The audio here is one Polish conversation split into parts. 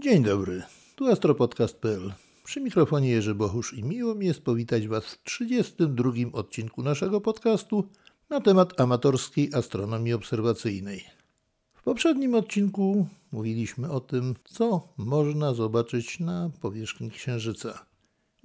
Dzień dobry, tu astropodcast.pl. Przy mikrofonie Jerzy Bochusz i miło mi jest powitać Was w 32 odcinku naszego podcastu na temat amatorskiej astronomii obserwacyjnej. W poprzednim odcinku mówiliśmy o tym, co można zobaczyć na powierzchni Księżyca.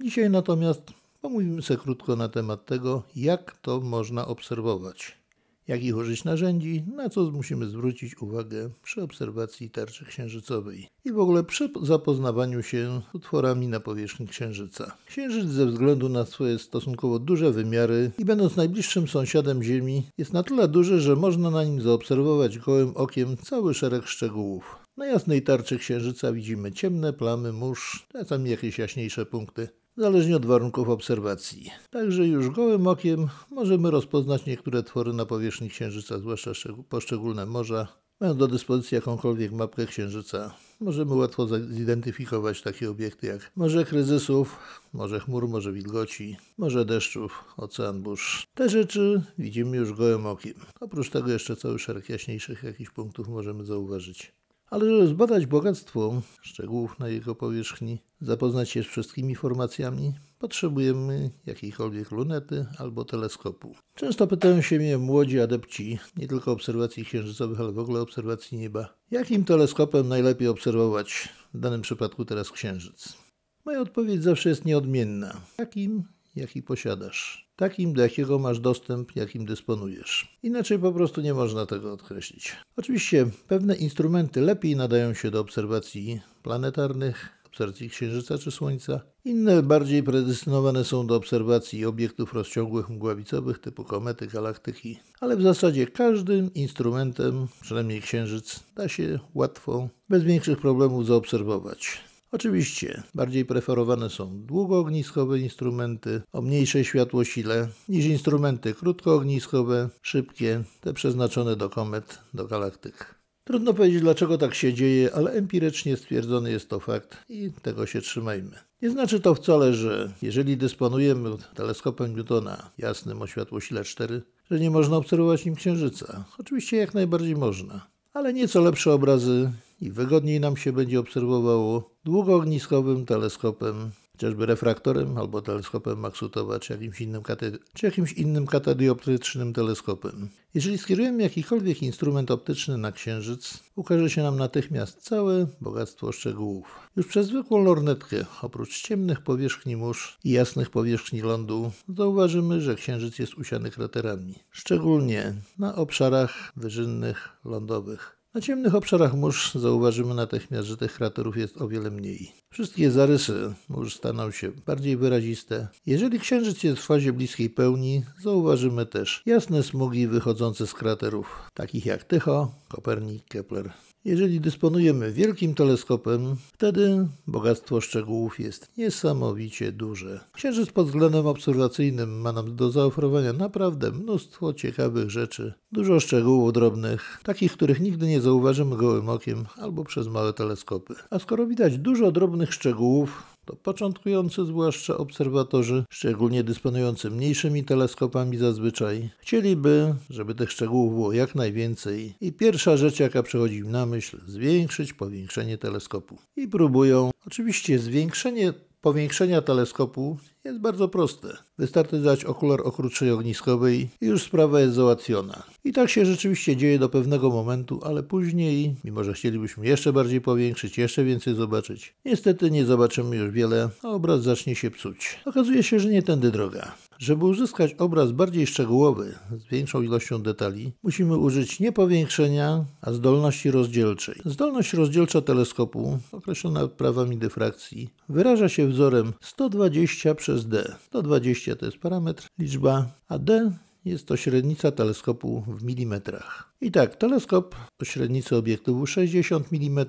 Dzisiaj natomiast pomówimy sobie krótko na temat tego, jak to można obserwować jakich użyć narzędzi, na co musimy zwrócić uwagę przy obserwacji tarczy księżycowej i w ogóle przy zapoznawaniu się z utworami na powierzchni Księżyca. Księżyc ze względu na swoje stosunkowo duże wymiary i będąc najbliższym sąsiadem Ziemi jest na tyle duży, że można na nim zaobserwować gołym okiem cały szereg szczegółów. Na jasnej tarczy Księżyca widzimy ciemne plamy mórz, czasami jakieś jaśniejsze punkty zależnie od warunków obserwacji. Także już gołym okiem możemy rozpoznać niektóre twory na powierzchni Księżyca, zwłaszcza poszczególne morza. Mając do dyspozycji jakąkolwiek mapkę Księżyca, możemy łatwo zidentyfikować takie obiekty jak Morze Kryzysów, Morze Chmur, Morze Wilgoci, Morze Deszczów, Ocean Burz. Te rzeczy widzimy już gołym okiem. Oprócz tego jeszcze cały szereg jaśniejszych jakichś punktów możemy zauważyć. Ale żeby zbadać bogactwo szczegółów na jego powierzchni, zapoznać się z wszystkimi formacjami, potrzebujemy jakiejkolwiek lunety albo teleskopu. Często pytają się mnie młodzi adepci, nie tylko obserwacji księżycowych, ale w ogóle obserwacji nieba, jakim teleskopem najlepiej obserwować, w danym przypadku teraz księżyc. Moja odpowiedź zawsze jest nieodmienna. Takim, jaki posiadasz takim, do jakiego masz dostęp, jakim dysponujesz. Inaczej po prostu nie można tego odkreślić. Oczywiście pewne instrumenty lepiej nadają się do obserwacji planetarnych, obserwacji Księżyca czy Słońca. Inne bardziej predestynowane są do obserwacji obiektów rozciągłych mgławicowych typu komety, galaktyki. Ale w zasadzie każdym instrumentem, przynajmniej Księżyc, da się łatwo, bez większych problemów zaobserwować. Oczywiście bardziej preferowane są długoogniskowe instrumenty o mniejszej światłosile niż instrumenty krótkoogniskowe, szybkie, te przeznaczone do komet, do galaktyk. Trudno powiedzieć, dlaczego tak się dzieje, ale empirycznie stwierdzony jest to fakt i tego się trzymajmy. Nie znaczy to wcale, że jeżeli dysponujemy teleskopem Newtona jasnym o światłosile 4, że nie można obserwować nim Księżyca. Oczywiście jak najbardziej można, ale nieco lepsze obrazy i wygodniej nam się będzie obserwowało długoogniskowym teleskopem, chociażby refraktorem albo teleskopem Maxutowa, czy jakimś innym, katedy- czy jakimś innym katadioptrycznym teleskopem. Jeżeli skierujemy jakikolwiek instrument optyczny na Księżyc, ukaże się nam natychmiast całe bogactwo szczegółów. Już przez zwykłą lornetkę, oprócz ciemnych powierzchni mórz i jasnych powierzchni lądu, zauważymy, że Księżyc jest usiany kraterami, szczególnie na obszarach wyżynnych lądowych. Na ciemnych obszarach mórz zauważymy natychmiast, że tych kraterów jest o wiele mniej. Wszystkie zarysy mórz staną się bardziej wyraziste. Jeżeli księżyc jest w fazie bliskiej pełni, zauważymy też jasne smugi wychodzące z kraterów, takich jak Tycho, Kopernik, Kepler jeżeli dysponujemy wielkim teleskopem, wtedy bogactwo szczegółów jest niesamowicie duże. Księżyc pod względem obserwacyjnym ma nam do zaoferowania naprawdę mnóstwo ciekawych rzeczy, dużo szczegółów drobnych, takich, których nigdy nie zauważymy gołym okiem albo przez małe teleskopy. A skoro widać dużo drobnych szczegółów, to początkujący, zwłaszcza obserwatorzy, szczególnie dysponujący mniejszymi teleskopami zazwyczaj, chcieliby, żeby tych szczegółów było jak najwięcej i pierwsza rzecz, jaka przychodzi im na myśl, zwiększyć powiększenie teleskopu. I próbują, oczywiście zwiększenie powiększenia teleskopu jest bardzo proste. Wystarczy dać okular o krótszej ogniskowej i już sprawa jest załatwiona. I tak się rzeczywiście dzieje do pewnego momentu, ale później, mimo że chcielibyśmy jeszcze bardziej powiększyć, jeszcze więcej zobaczyć, niestety nie zobaczymy już wiele, a obraz zacznie się psuć. Okazuje się, że nie tędy droga. Żeby uzyskać obraz bardziej szczegółowy, z większą ilością detali, musimy użyć nie powiększenia, a zdolności rozdzielczej. Zdolność rozdzielcza teleskopu, określona prawami dyfrakcji, wyraża się wzorem 120 przez d. 120 to jest parametr, liczba, a d jest to średnica teleskopu w milimetrach. I tak, teleskop o średnicy obiektywu 60 mm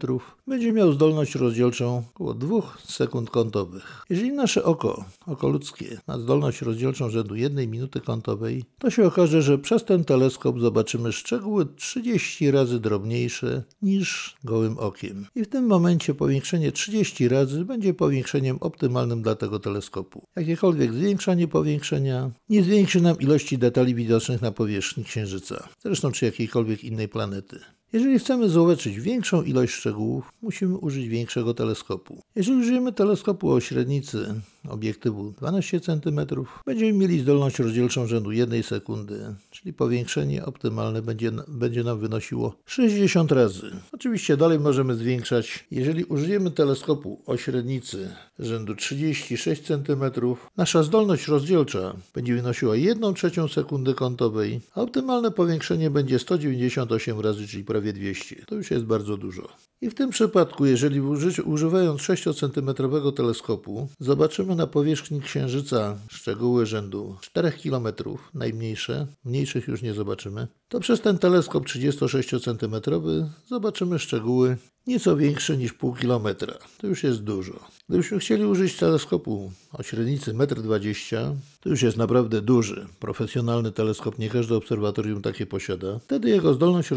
będzie miał zdolność rozdzielczą około 2 sekund kątowych. Jeżeli nasze oko, oko ludzkie, ma zdolność rozdzielczą rzędu 1 minuty kątowej, to się okaże, że przez ten teleskop zobaczymy szczegóły 30 razy drobniejsze niż gołym okiem. I w tym momencie powiększenie 30 razy będzie powiększeniem optymalnym dla tego teleskopu. Jakiekolwiek zwiększanie powiększenia nie zwiększy nam ilości detali widocznych na powierzchni Księżyca. Zresztą czy jakiejkolwiek jakiejkolwiek innej planety. Jeżeli chcemy zobaczyć większą ilość szczegółów, musimy użyć większego teleskopu. Jeżeli użyjemy teleskopu o średnicy obiektywu 12 cm, będziemy mieli zdolność rozdzielczą rzędu 1 sekundy, czyli powiększenie optymalne będzie, będzie nam wynosiło 60 razy. Oczywiście dalej możemy zwiększać. Jeżeli użyjemy teleskopu o średnicy rzędu 36 cm, nasza zdolność rozdzielcza będzie wynosiła 1 trzecią sekundy kątowej, a optymalne powiększenie będzie 198 razy, czyli prawie 200. To już jest bardzo dużo. I w tym przypadku, jeżeli używając 6 cm teleskopu zobaczymy na powierzchni Księżyca szczegóły rzędu 4 km, najmniejsze, mniejszych już nie zobaczymy, to przez ten teleskop 36 cm zobaczymy szczegóły nieco większe niż pół kilometra. To już jest dużo. Gdybyśmy chcieli użyć teleskopu o średnicy 1,20 m, to już jest naprawdę duży, profesjonalny teleskop, nie każde obserwatorium takie posiada. Wtedy jego zdolność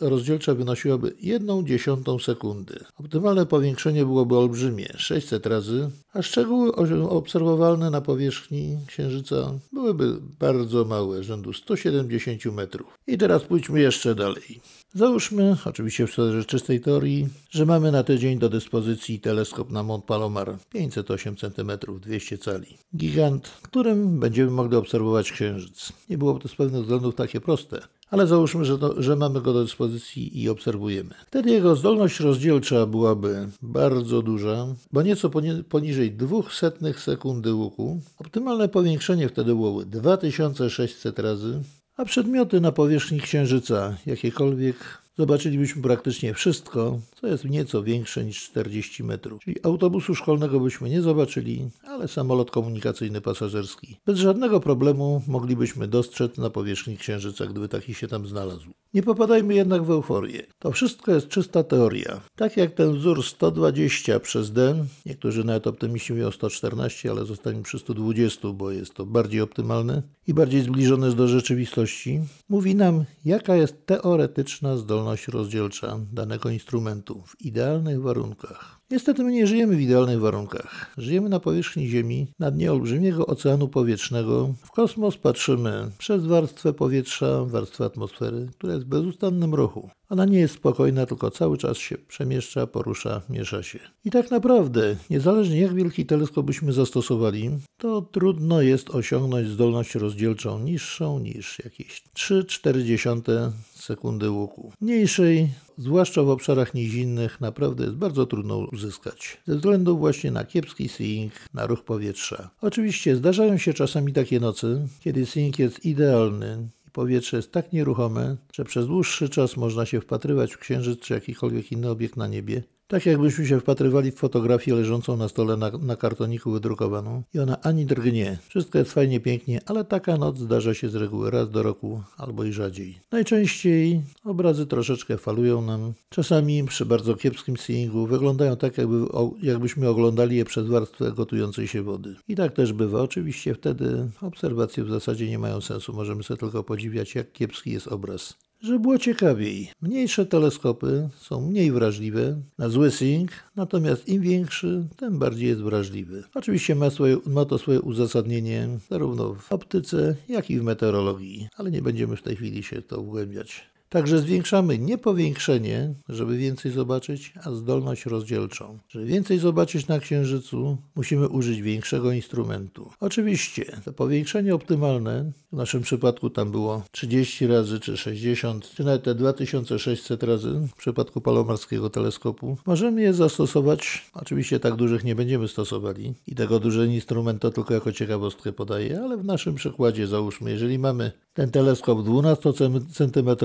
rozdzielcza wynosiłaby 1 dziesiątą sekundy. Optymalne powiększenie byłoby olbrzymie, 600 razy, a szczegóły obserwowalne na powierzchni Księżyca byłyby bardzo małe, rzędu 170 metrów. I teraz pójdźmy jeszcze dalej. Załóżmy, oczywiście w sferze czystej teorii, że mamy na tydzień do dyspozycji teleskop na Mont Palomar 508 cm, 200 cali. Gigant, którym będziemy mogli obserwować Księżyc. Nie byłoby to z pewnych względów takie proste, ale załóżmy, że, to, że mamy go do dyspozycji i obserwujemy. Wtedy jego zdolność rozdzielcza byłaby bardzo duża, bo nieco poniżej 200 sekundy łuku. Optymalne powiększenie wtedy byłoby 2600 razy, a przedmioty na powierzchni Księżyca, jakiekolwiek zobaczylibyśmy praktycznie wszystko, co jest nieco większe niż 40 metrów. Czyli autobusu szkolnego byśmy nie zobaczyli, ale samolot komunikacyjny pasażerski. Bez żadnego problemu moglibyśmy dostrzec na powierzchni Księżyca, gdyby taki się tam znalazł. Nie popadajmy jednak w euforię. To wszystko jest czysta teoria. Tak jak ten wzór 120 przez D, niektórzy nawet optymiści mówią 114, ale zostańmy przy 120, bo jest to bardziej optymalne i bardziej zbliżone do rzeczywistości, mówi nam, jaka jest teoretyczna zdolność zdolność rozdzielcza danego instrumentu w idealnych warunkach. Niestety my nie żyjemy w idealnych warunkach. Żyjemy na powierzchni Ziemi, na dnie olbrzymiego oceanu powietrznego. W kosmos patrzymy przez warstwę powietrza, warstwę atmosfery, która jest w bezustannym ruchu. Ona nie jest spokojna, tylko cały czas się przemieszcza, porusza, miesza się. I tak naprawdę, niezależnie jak wielki teleskop byśmy zastosowali, to trudno jest osiągnąć zdolność rozdzielczą niższą niż jakieś 3,4 sekundy łuku. Mniejszej, zwłaszcza w obszarach nizinnych, naprawdę jest bardzo trudno uzyskać. Ze względu właśnie na kiepski seeing, na ruch powietrza. Oczywiście zdarzają się czasami takie nocy, kiedy seeing jest idealny, powietrze jest tak nieruchome, że przez dłuższy czas można się wpatrywać w księżyc czy jakikolwiek inny obiekt na niebie tak jakbyśmy się wpatrywali w fotografię leżącą na stole na, na, kartoniku wydrukowaną i ona ani drgnie. Wszystko jest fajnie, pięknie, ale taka noc zdarza się z reguły raz do roku albo i rzadziej. Najczęściej obrazy troszeczkę falują nam. Czasami przy bardzo kiepskim seeingu wyglądają tak, jakby, jakbyśmy oglądali je przez warstwę gotującej się wody. I tak też bywa. Oczywiście wtedy obserwacje w zasadzie nie mają sensu. Możemy sobie tylko podziwiać, jak kiepski jest obraz. Żeby było ciekawiej, mniejsze teleskopy są mniej wrażliwe na zły sync, natomiast im większy, tym bardziej jest wrażliwy. Oczywiście ma, swoje, ma to swoje uzasadnienie zarówno w optyce, jak i w meteorologii, ale nie będziemy w tej chwili się to wgłębiać. Także zwiększamy nie powiększenie, żeby więcej zobaczyć, a zdolność rozdzielczą. Żeby więcej zobaczyć na Księżycu, musimy użyć większego instrumentu. Oczywiście to powiększenie optymalne, w naszym przypadku tam było 30 razy, czy 60, czy nawet te 2600 razy w przypadku palomarskiego teleskopu, możemy je zastosować. Oczywiście tak dużych nie będziemy stosowali i tego duży instrument to tylko jako ciekawostkę podaję, ale w naszym przykładzie załóżmy, jeżeli mamy ten teleskop 12 cm,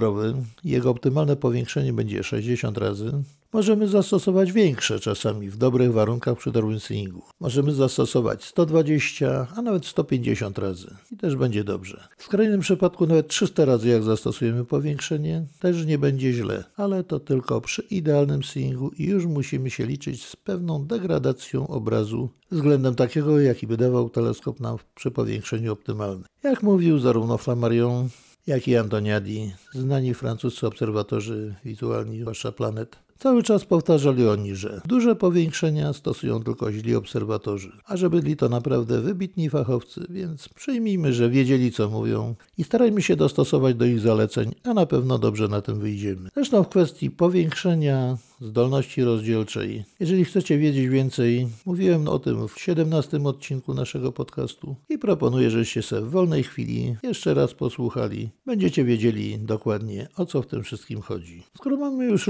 jego optymalne powiększenie będzie 60 razy. Możemy zastosować większe czasami w dobrych warunkach przy dobrym swingu. Możemy zastosować 120, a nawet 150 razy i też będzie dobrze. W skrajnym przypadku nawet 300 razy jak zastosujemy powiększenie też nie będzie źle, ale to tylko przy idealnym swingu i już musimy się liczyć z pewną degradacją obrazu względem takiego, jaki by dawał teleskop nam przy powiększeniu optymalnym. Jak mówił zarówno Flammarion, jak i Antoniadi, znani francuscy obserwatorzy wizualni, zwłaszcza planet, Cały czas powtarzali oni, że duże powiększenia stosują tylko źli obserwatorzy, a że byli to naprawdę wybitni fachowcy, więc przyjmijmy, że wiedzieli co mówią i starajmy się dostosować do ich zaleceń, a na pewno dobrze na tym wyjdziemy. Zresztą w kwestii powiększenia zdolności rozdzielczej. Jeżeli chcecie wiedzieć więcej, mówiłem o tym w 17 odcinku naszego podcastu i proponuję, żebyście sobie w wolnej chwili jeszcze raz posłuchali. Będziecie wiedzieli dokładnie o co w tym wszystkim chodzi. Skoro mamy już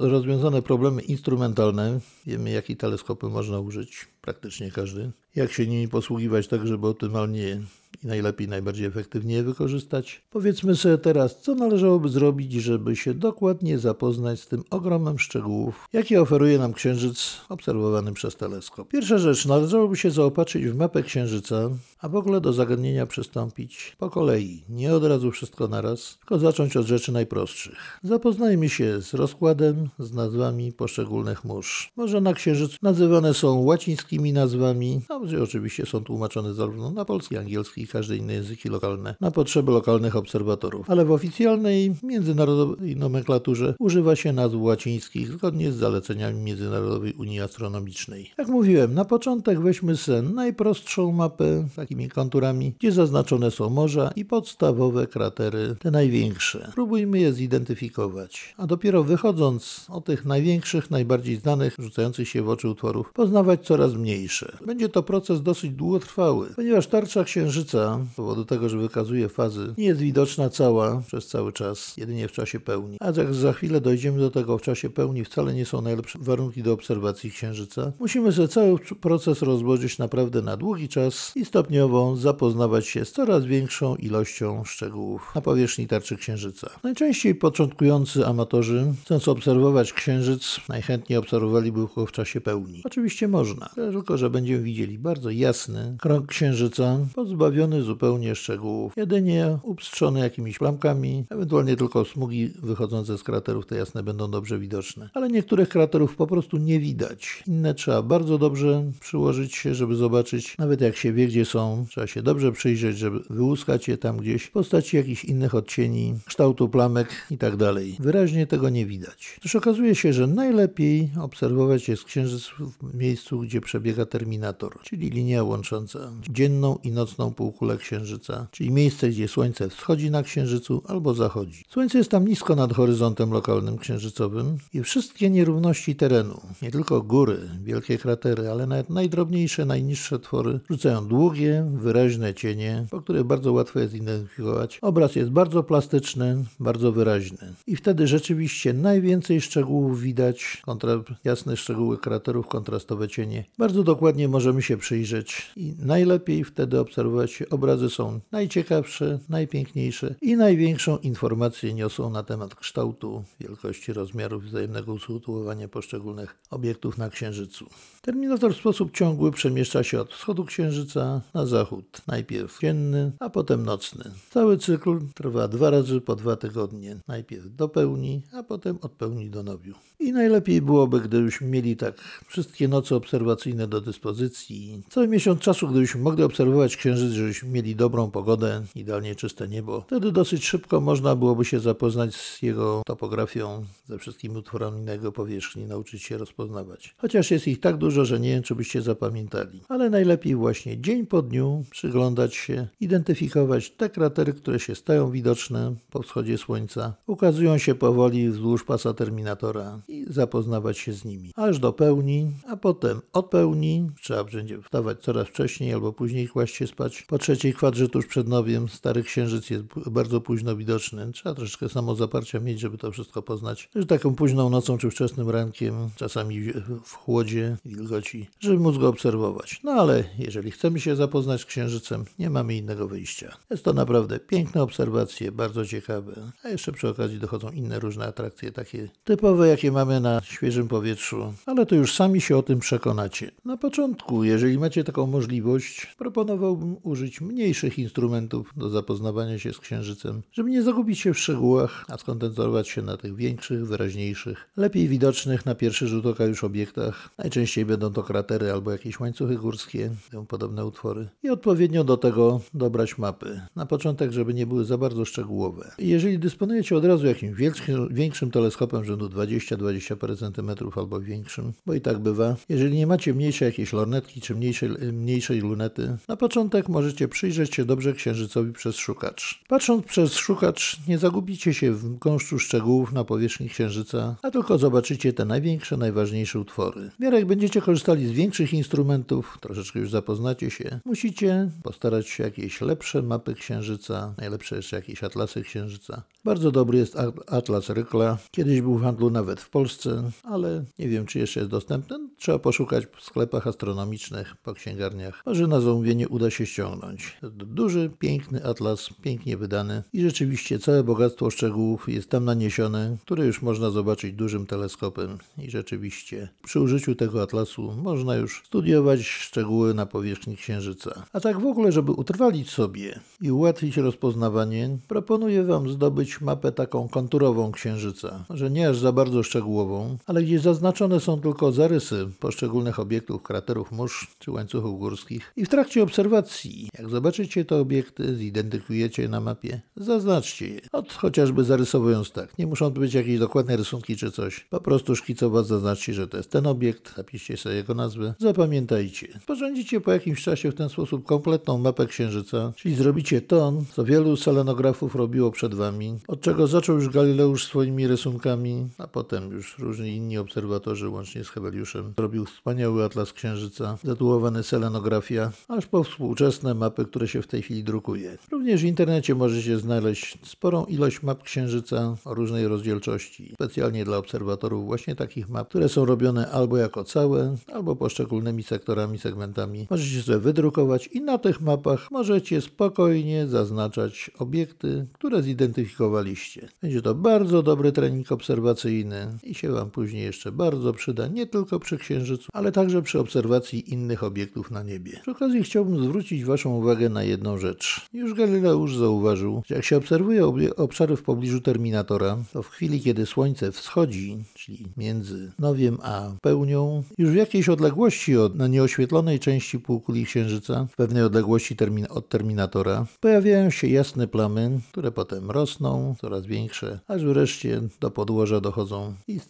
rozwiązane problemy instrumentalne, wiemy jakie teleskopy można użyć, praktycznie każdy, jak się nimi posługiwać tak, żeby optymalnie i najlepiej, najbardziej efektywnie je wykorzystać. Powiedzmy sobie teraz, co należałoby zrobić, żeby się dokładnie zapoznać z tym ogromem szczegółów, jakie oferuje nam Księżyc obserwowany przez teleskop. Pierwsza rzecz, należałoby się zaopatrzyć w mapę Księżyca, a w ogóle do zagadnienia przystąpić po kolei, nie od razu wszystko naraz, tylko zacząć od rzeczy najprostszych. Zapoznajmy się z rozkładem, z nazwami poszczególnych mórz. Może na Księżycu nazywane są łacińskimi nazwami, a oczywiście są tłumaczone zarówno na polski, angielski i każde inne języki lokalne na potrzeby lokalnych obserwatorów. Ale w oficjalnej międzynarodowej nomenklaturze używa się nazw łacińskich zgodnie z zaleceniami Międzynarodowej Unii Astronomicznej. Jak mówiłem, na początek weźmy sen najprostszą mapę, takimi konturami, gdzie zaznaczone są morza i podstawowe kratery, te największe. Próbujmy je zidentyfikować, a dopiero wychodząc od tych największych, najbardziej znanych, rzucających się w oczy utworów, poznawać coraz mniejsze. Będzie to proces dosyć długotrwały, ponieważ tarcza Księżyca, z powodu tego, że wykazuje fazy, nie jest widoczna cała przez cały czas, jedynie w czasie pełni. A jak za chwilę dojdziemy do tego, w czasie pełni wcale nie są najlepsze warunki do obserwacji Księżyca, musimy sobie cały proces rozłożyć naprawdę na długi czas i stopniowo zapoznawać się z coraz większą ilością szczegółów na powierzchni tarczy Księżyca. Najczęściej początkujący amatorzy, chcąc obserwować Księżyc, najchętniej obserwowaliby go w czasie pełni. Oczywiście można, tylko że będziemy widzieli bardzo jasny krąg Księżyca, pozbawiony zupełnie szczegółów, jedynie upstrzony jakimiś plamkami, ewentualnie tylko smugi wychodzące z kraterów te jasne będą dobrze widoczne. Ale niektórych kraterów po prostu nie widać. Inne trzeba bardzo dobrze przyłożyć się, żeby zobaczyć, nawet jak się wie, gdzie są trzeba się dobrze przyjrzeć, żeby wyłuskać je tam gdzieś w postaci jakichś innych odcieni, kształtu plamek i tak dalej. Wyraźnie tego nie widać. Też okazuje się, że najlepiej obserwować jest księżyc w miejscu, gdzie przebiega terminator, czyli linia łącząca dzienną i nocną półkulę księżyca, czyli miejsce, gdzie słońce wschodzi na księżycu albo zachodzi. Słońce jest tam nisko nad horyzontem lokalnym księżycowym i wszystkie nierówności terenu, nie tylko góry, wielkie kratery, ale nawet najdrobniejsze, najniższe twory rzucają długie, wyraźne cienie, po których bardzo łatwo jest identyfikować. Obraz jest bardzo plastyczny, bardzo wyraźny. I wtedy rzeczywiście najwięcej szczegółów widać, kontra, jasne szczegóły kraterów, kontrastowe cienie. Bardzo dokładnie możemy się przyjrzeć i najlepiej wtedy obserwować. Obrazy są najciekawsze, najpiękniejsze i największą informację niosą na temat kształtu, wielkości, rozmiarów, wzajemnego usytuowania poszczególnych obiektów na Księżycu. Terminator w sposób ciągły przemieszcza się od wschodu Księżyca na zachód. Najpierw dzienny, a potem nocny. Cały cykl trwa dwa razy po dwa tygodnie. Najpierw do pełni, a potem od pełni do nowiu. I najlepiej byłoby, gdybyśmy mieli tak wszystkie noce obserwacyjne do dyspozycji. Cały miesiąc czasu, gdybyśmy mogli obserwować księżyc, żebyśmy mieli dobrą pogodę, idealnie czyste niebo. Wtedy dosyć szybko można byłoby się zapoznać z jego topografią, ze wszystkimi utworami na jego powierzchni, nauczyć się rozpoznawać. Chociaż jest ich tak dużo, że nie wiem, czy byście zapamiętali. Ale najlepiej właśnie dzień po dniu przyglądać się, identyfikować te kratery, które się stają widoczne po wschodzie słońca, ukazują się powoli wzdłuż pasa terminatora i zapoznawać się z nimi. Aż do pełni, a potem od pełni trzeba będzie wstawać coraz wcześniej albo później kłaść się spać. Po trzeciej kwadrze tuż przed nowiem stary księżyc jest bardzo późno widoczny. Trzeba troszeczkę samozaparcia mieć, żeby to wszystko poznać. Że taką późną nocą czy wczesnym rankiem, czasami w chłodzie, wilgoci, żeby móc go obserwować. No ale jeżeli chcemy się zapoznać z księżycem, nie mamy innego wyjścia. Jest to naprawdę piękne obserwacje, bardzo ciekawe. A jeszcze przy okazji dochodzą inne różne atrakcje, takie typowe, jakie mamy na świeżym powietrzu, ale to już sami się o tym przekonacie. Na początku, jeżeli macie taką możliwość, proponowałbym użyć mniejszych instrumentów do zapoznawania się z księżycem, żeby nie zagubić się w szczegółach, a skoncentrować się na tych większych, wyraźniejszych, lepiej widocznych na pierwszy rzut oka już obiektach. Najczęściej będą to kratery albo jakieś łańcuchy górskie, tym podobne utwory. I odpowiednio do tego dobrać mapy. Na początek, żeby nie były za bardzo szczegółowe. Jeżeli dysponujecie od razu jakimś większym teleskopem rzędu 20-20 parę centymetrów albo większym, bo i tak bywa. Jeżeli nie macie mniejszej jakiejś lornetki czy mniejszej, mniejszej lunety, na początek możecie przyjrzeć się dobrze księżycowi przez szukacz. Patrząc przez szukacz, nie zagubicie się w gąszczu szczegółów na powierzchni księżyca, a tylko zobaczycie te największe, najważniejsze utwory. W miarę jak będziecie korzystali z większych instrumentów, troszeczkę już zapoznacie się, musicie postarać się jakieś lepsze mapy księżyca, najlepsze jeszcze jakieś atlasy księżyca. Bardzo dobry jest atlas Rykla. Kiedyś był w handlu nawet w Polsce, ale nie wiem, czy jeszcze jest dostępny. Trzeba poszukać w sklepach astronomicznych, po księgarniach. Może na zamówienie uda się ściągnąć. Duży, piękny atlas, pięknie wydany i rzeczywiście całe bogactwo szczegółów jest tam naniesione, które już można zobaczyć dużym teleskopem. I rzeczywiście przy użyciu tego atlasu można już studiować szczegóły na powierzchni Księżyca. A tak w ogóle, żeby utrwalić sobie i ułatwić rozpoznawanie, proponuję Wam zdobyć mapę taką konturową Księżyca. Może nie aż za bardzo szczegółową, ale gdzie zaznaczone są tylko zarysy poszczególnych obiektów, kraterów mórz czy łańcuchów górskich. I w trakcie obserwacji, jak zobaczycie te obiekty, zidentyfikujecie je na mapie, zaznaczcie je. Od chociażby zarysowując tak. Nie muszą to być jakieś dokładne rysunki czy coś. Po prostu szkicowo zaznaczcie, że to jest ten obiekt, zapiszcie sobie jego nazwę, zapamiętajcie. Sporządzicie po jakimś czasie w ten sposób kompletną mapę Księżyca, czyli zrobicie to, co wielu selenografów robiło przed wami, od czego zaczął już Galileusz swoimi rysunkami, a potem już różni inni obserwatorzy, łącznie z Heweliuszem, robił wspaniały atlas Księżyca, zatytułowany Selenografia, aż po współczesne mapy, które się w tej chwili drukuje. Również w internecie możecie znaleźć sporą ilość map Księżyca o różnej rozdzielczości, specjalnie dla obserwatorów właśnie takich map, które są robione albo jako całe, albo poszczególnymi sektorami, segmentami. Możecie sobie wydrukować i na tych mapach możecie spokojnie zaznaczać obiekty, które zidentyfikowaliście. Będzie to bardzo dobry trening obserwacyjny i się Wam później jeszcze bardzo przyda, nie tylko przy Księżycu, ale także przy obserwacji innych obiektów na niebie. Przy okazji chciałbym zwrócić Waszą uwagę na jedną rzecz. Już Galileusz zauważył, że jak się obserwuje obszary w pobliżu terminatora, to w chwili, kiedy Słońce wschodzi, czyli między nowiem a pełnią, już w jakiejś odległości od na nieoświetlonej części półkuli Księżyca, w pewnej odległości termin od terminatora, pojawiają się jasne plamy, które potem rosną, coraz większe, aż wreszcie do podłoża dochodzą i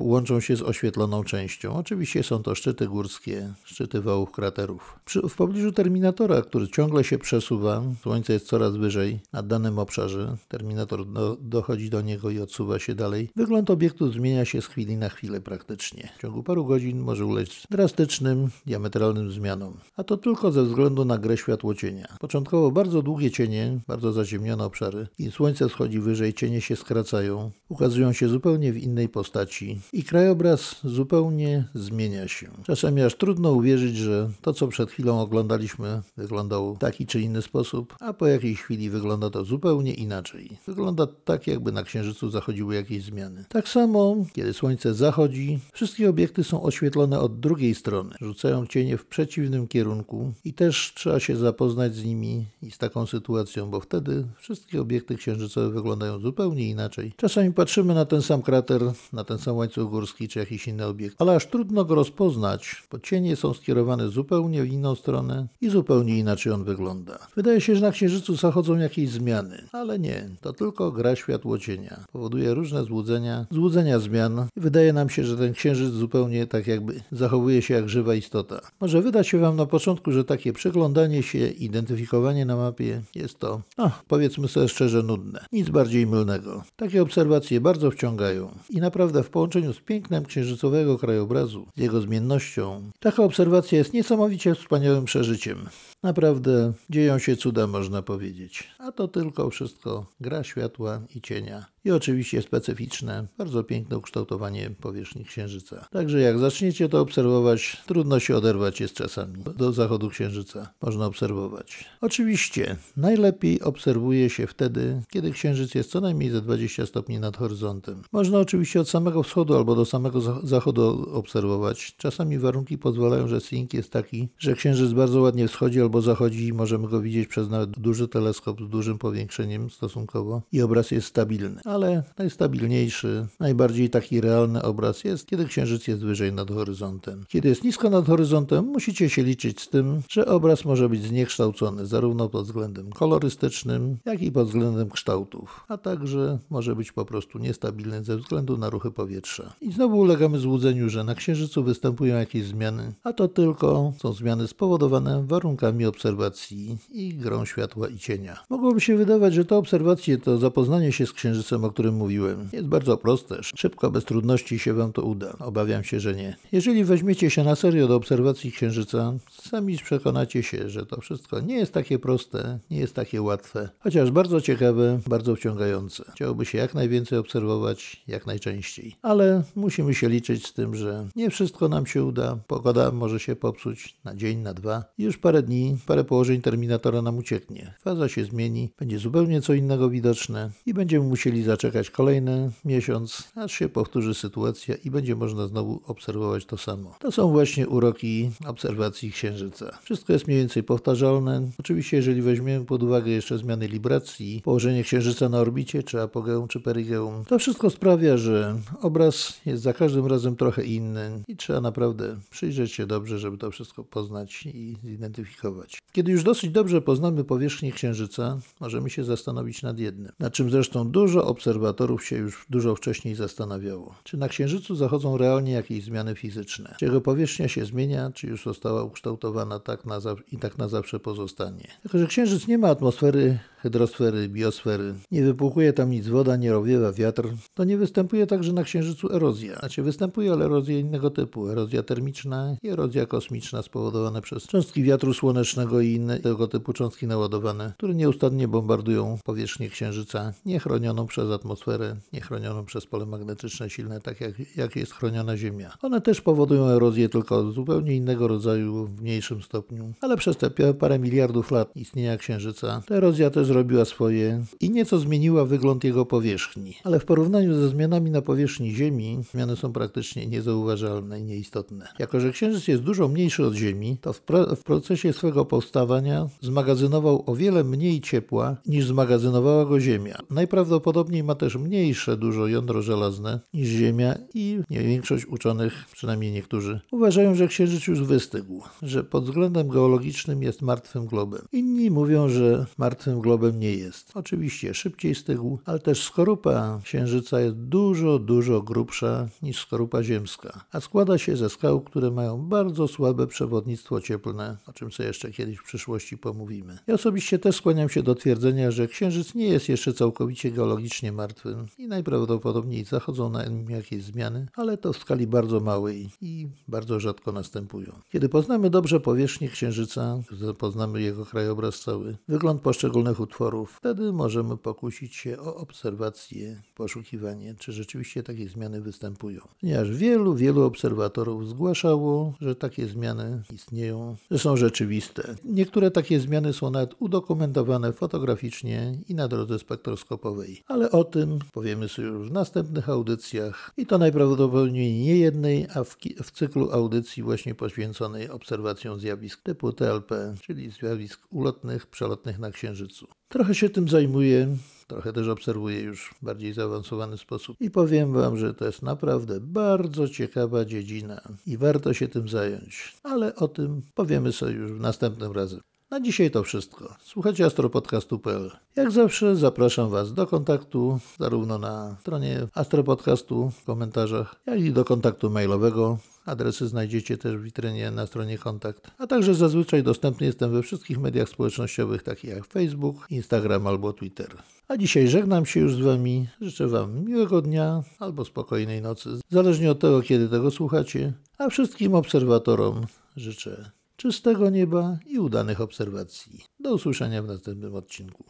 łączą się z oświetloną częścią. Oczywiście są to szczyty górskie, szczyty wałów kraterów. Przy, w pobliżu terminatora, który ciągle się przesuwa, Słońce jest coraz wyżej nad danym obszarze, terminator do, dochodzi do niego i odsuwa się dalej. Wygląd obiektu zmienia się z chwili na chwilę praktycznie. W ciągu paru godzin może ulec drastycznym, diametralnym zmianom. A to tylko ze względu na grę światłocienia. Początkowo bardzo długie cienie, bardzo zaciemnione obszary. Im słońce schodzi wyżej, cienie się skracają, ukazują się zupełnie w innej postaci i krajobraz zupełnie zmienia się. Czasami aż trudno uwierzyć, że to, co przed chwilą oglądaliśmy, wyglądało w taki czy inny sposób, a po jakiejś chwili wygląda to zupełnie inaczej. Wygląda tak, jakby na Księżycu zachodziły jakieś zmiany. Tak samo, kiedy słońce zachodzi, wszystkie obiekty są oświetlone od drugiej strony, rzucają cienie w przeciwnym kierunku i też trzeba się zapoznać z nimi i z taką sytuacją, bo wtedy wszystkie obiekty księżycowe wyglądają zupełnie inaczej. Czasami patrzymy na ten sam krater, na ten sam łańcuch górski czy jakiś inny obiekt, ale aż trudno go rozpoznać, bo cienie są skierowane zupełnie w inną stronę i zupełnie inaczej on wygląda. Wydaje się, że na księżycu zachodzą jakieś zmiany, ale nie, to tylko gra światło cienia. Powoduje różne złudzenia, złudzenia zmian i wydaje nam się, że ten księżyc zupełnie tak jakby zachowuje się jak żywa istota. Może wydać się Wam na początku, że takie przyglądanie się, identyfikowanie na mapie jest to, no, powiedzmy sobie szczerze, nudne. Nic bardziej mylnego. Takie obserwacje bardzo wciągają i naprawdę w połączeniu z pięknem księżycowego krajobrazu, z jego zmiennością, taka obserwacja jest niesamowicie wspaniałym przeżyciem. Naprawdę dzieją się cuda, można powiedzieć. A to tylko wszystko gra światła i cienia. I oczywiście specyficzne, bardzo piękne ukształtowanie powierzchni Księżyca. Także jak zaczniecie to obserwować, trudno się oderwać jest czasami. Do zachodu Księżyca można obserwować. Oczywiście najlepiej obserwuje się wtedy, kiedy Księżyc jest co najmniej ze 20 stopni nad horyzontem. Można oczywiście od samego wschodu albo do samego zachodu obserwować. Czasami warunki pozwalają, że sync jest taki, że Księżyc bardzo ładnie wschodzi albo zachodzi i możemy go widzieć przez nawet duży teleskop z dużym powiększeniem stosunkowo i obraz jest stabilny. Ale najstabilniejszy, najbardziej taki realny obraz jest, kiedy Księżyc jest wyżej nad horyzontem. Kiedy jest nisko nad horyzontem, musicie się liczyć z tym, że obraz może być zniekształcony zarówno pod względem kolorystycznym, jak i pod względem kształtów, a także może być po prostu niestabilny ze względu na ruchy powietrza. I znowu ulegamy złudzeniu, że na Księżycu występują jakieś zmiany, a to tylko są zmiany spowodowane warunkami obserwacji i grą światła i cienia. Mogłoby się wydawać, że te obserwacje to zapoznanie się z Księżycem, o którym mówiłem. Jest bardzo proste, szybko, bez trudności się Wam to uda. Obawiam się, że nie. Jeżeli weźmiecie się na serio do obserwacji Księżyca, sami przekonacie się, że to wszystko nie jest takie proste, nie jest takie łatwe, chociaż bardzo ciekawe, bardzo wciągające. Chciałoby się jak najwięcej obserwować, jak najczęściej. Ale musimy się liczyć z tym, że nie wszystko nam się uda. Pogoda może się popsuć na dzień, na dwa. Już parę dni, parę położeń terminatora nam ucieknie. Faza się zmieni, będzie zupełnie co innego widoczne i będziemy musieli zaczekać kolejny miesiąc, aż się powtórzy sytuacja i będzie można znowu obserwować to samo. To są właśnie uroki obserwacji Księżyca. Wszystko jest mniej więcej powtarzalne. Oczywiście, jeżeli weźmiemy pod uwagę jeszcze zmiany libracji, położenie Księżyca na orbicie, czy apogeum, czy perigeum, to wszystko sprawia, że obraz jest za każdym razem trochę inny i trzeba naprawdę przyjrzeć się dobrze, żeby to wszystko poznać i zidentyfikować. Kiedy już dosyć dobrze poznamy powierzchnię Księżyca, możemy się zastanowić nad jednym, nad czym zresztą dużo obserwatorów się już dużo wcześniej zastanawiało. Czy na Księżycu zachodzą realnie jakieś zmiany fizyczne? Czy jego powierzchnia się zmienia, czy już została ukształtowana tak na i tak na zawsze pozostanie? Tylko, że Księżyc nie ma atmosfery hydrosfery, biosfery. Nie wypłukuje tam nic woda, nie rowiewa wiatr. To nie występuje także na Księżycu erozja. Znaczy występuje, ale erozja innego typu. Erozja termiczna i erozja kosmiczna spowodowane przez cząstki wiatru słonecznego i inne tego typu cząstki naładowane, które nieustannie bombardują powierzchnię Księżyca, niechronioną przez atmosferę, niechronioną przez pole magnetyczne silne, tak jak, jak jest chroniona Ziemia. One też powodują erozję tylko zupełnie innego rodzaju, w mniejszym stopniu, ale przez te parę miliardów lat istnienia Księżyca ta erozja też zrobiła swoje i nieco zmieniła wygląd jego powierzchni. Ale w porównaniu ze zmianami na powierzchni Ziemi, zmiany są praktycznie niezauważalne i nieistotne. Jako, że Księżyc jest dużo mniejszy od Ziemi, to w, w procesie swego powstawania zmagazynował o wiele mniej ciepła niż zmagazynowała go Ziemia. Najprawdopodobniej ma też mniejsze dużo jądro żelazne niż Ziemia i nie większość uczonych, przynajmniej niektórzy, uważają, że Księżyc już wystygł, że pod względem geologicznym jest martwym globem. Inni mówią, że martwym globem globem nie jest. Oczywiście szybciej stygł, ale też skorupa Księżyca jest dużo, dużo grubsza niż skorupa ziemska, a składa się ze skał, które mają bardzo słabe przewodnictwo cieplne, o czym sobie jeszcze kiedyś w przyszłości pomówimy. Ja osobiście też skłaniam się do twierdzenia, że Księżyc nie jest jeszcze całkowicie geologicznie martwym i najprawdopodobniej zachodzą na nim jakieś zmiany, ale to w skali bardzo małej i bardzo rzadko następują. Kiedy poznamy dobrze powierzchnię Księżyca, poznamy jego krajobraz cały, wygląd poszczególnych utworów. Wtedy możemy pokusić się o obserwację, poszukiwanie, czy rzeczywiście takie zmiany występują. Ponieważ wielu, wielu obserwatorów zgłaszało, że takie zmiany istnieją, że są rzeczywiste. Niektóre takie zmiany są nawet udokumentowane fotograficznie i na drodze spektroskopowej. Ale o tym powiemy sobie już w następnych audycjach i to najprawdopodobniej nie jednej, a w, w cyklu audycji właśnie poświęconej obserwacjom zjawisk typu TLP, czyli zjawisk ulotnych, przelotnych na Księżycu. Trochę się tym zajmuję, trochę też obserwuję już w bardziej zaawansowany sposób i powiem Wam, że to jest naprawdę bardzo ciekawa dziedzina i warto się tym zająć, ale o tym powiemy sobie już następnym razem. Na dzisiaj to wszystko. Słuchajcie astropodcastu.pl. Jak zawsze zapraszam Was do kontaktu zarówno na stronie astropodcastu w komentarzach, jak i do kontaktu mailowego Adresy znajdziecie też w witrynie na stronie kontakt. A także zazwyczaj dostępny jestem we wszystkich mediach społecznościowych, takich jak Facebook, Instagram albo Twitter. A dzisiaj żegnam się już z Wami. Życzę Wam miłego dnia albo spokojnej nocy, zależnie od tego, kiedy tego słuchacie. A wszystkim obserwatorom życzę czystego nieba i udanych obserwacji. Do usłyszenia w następnym odcinku.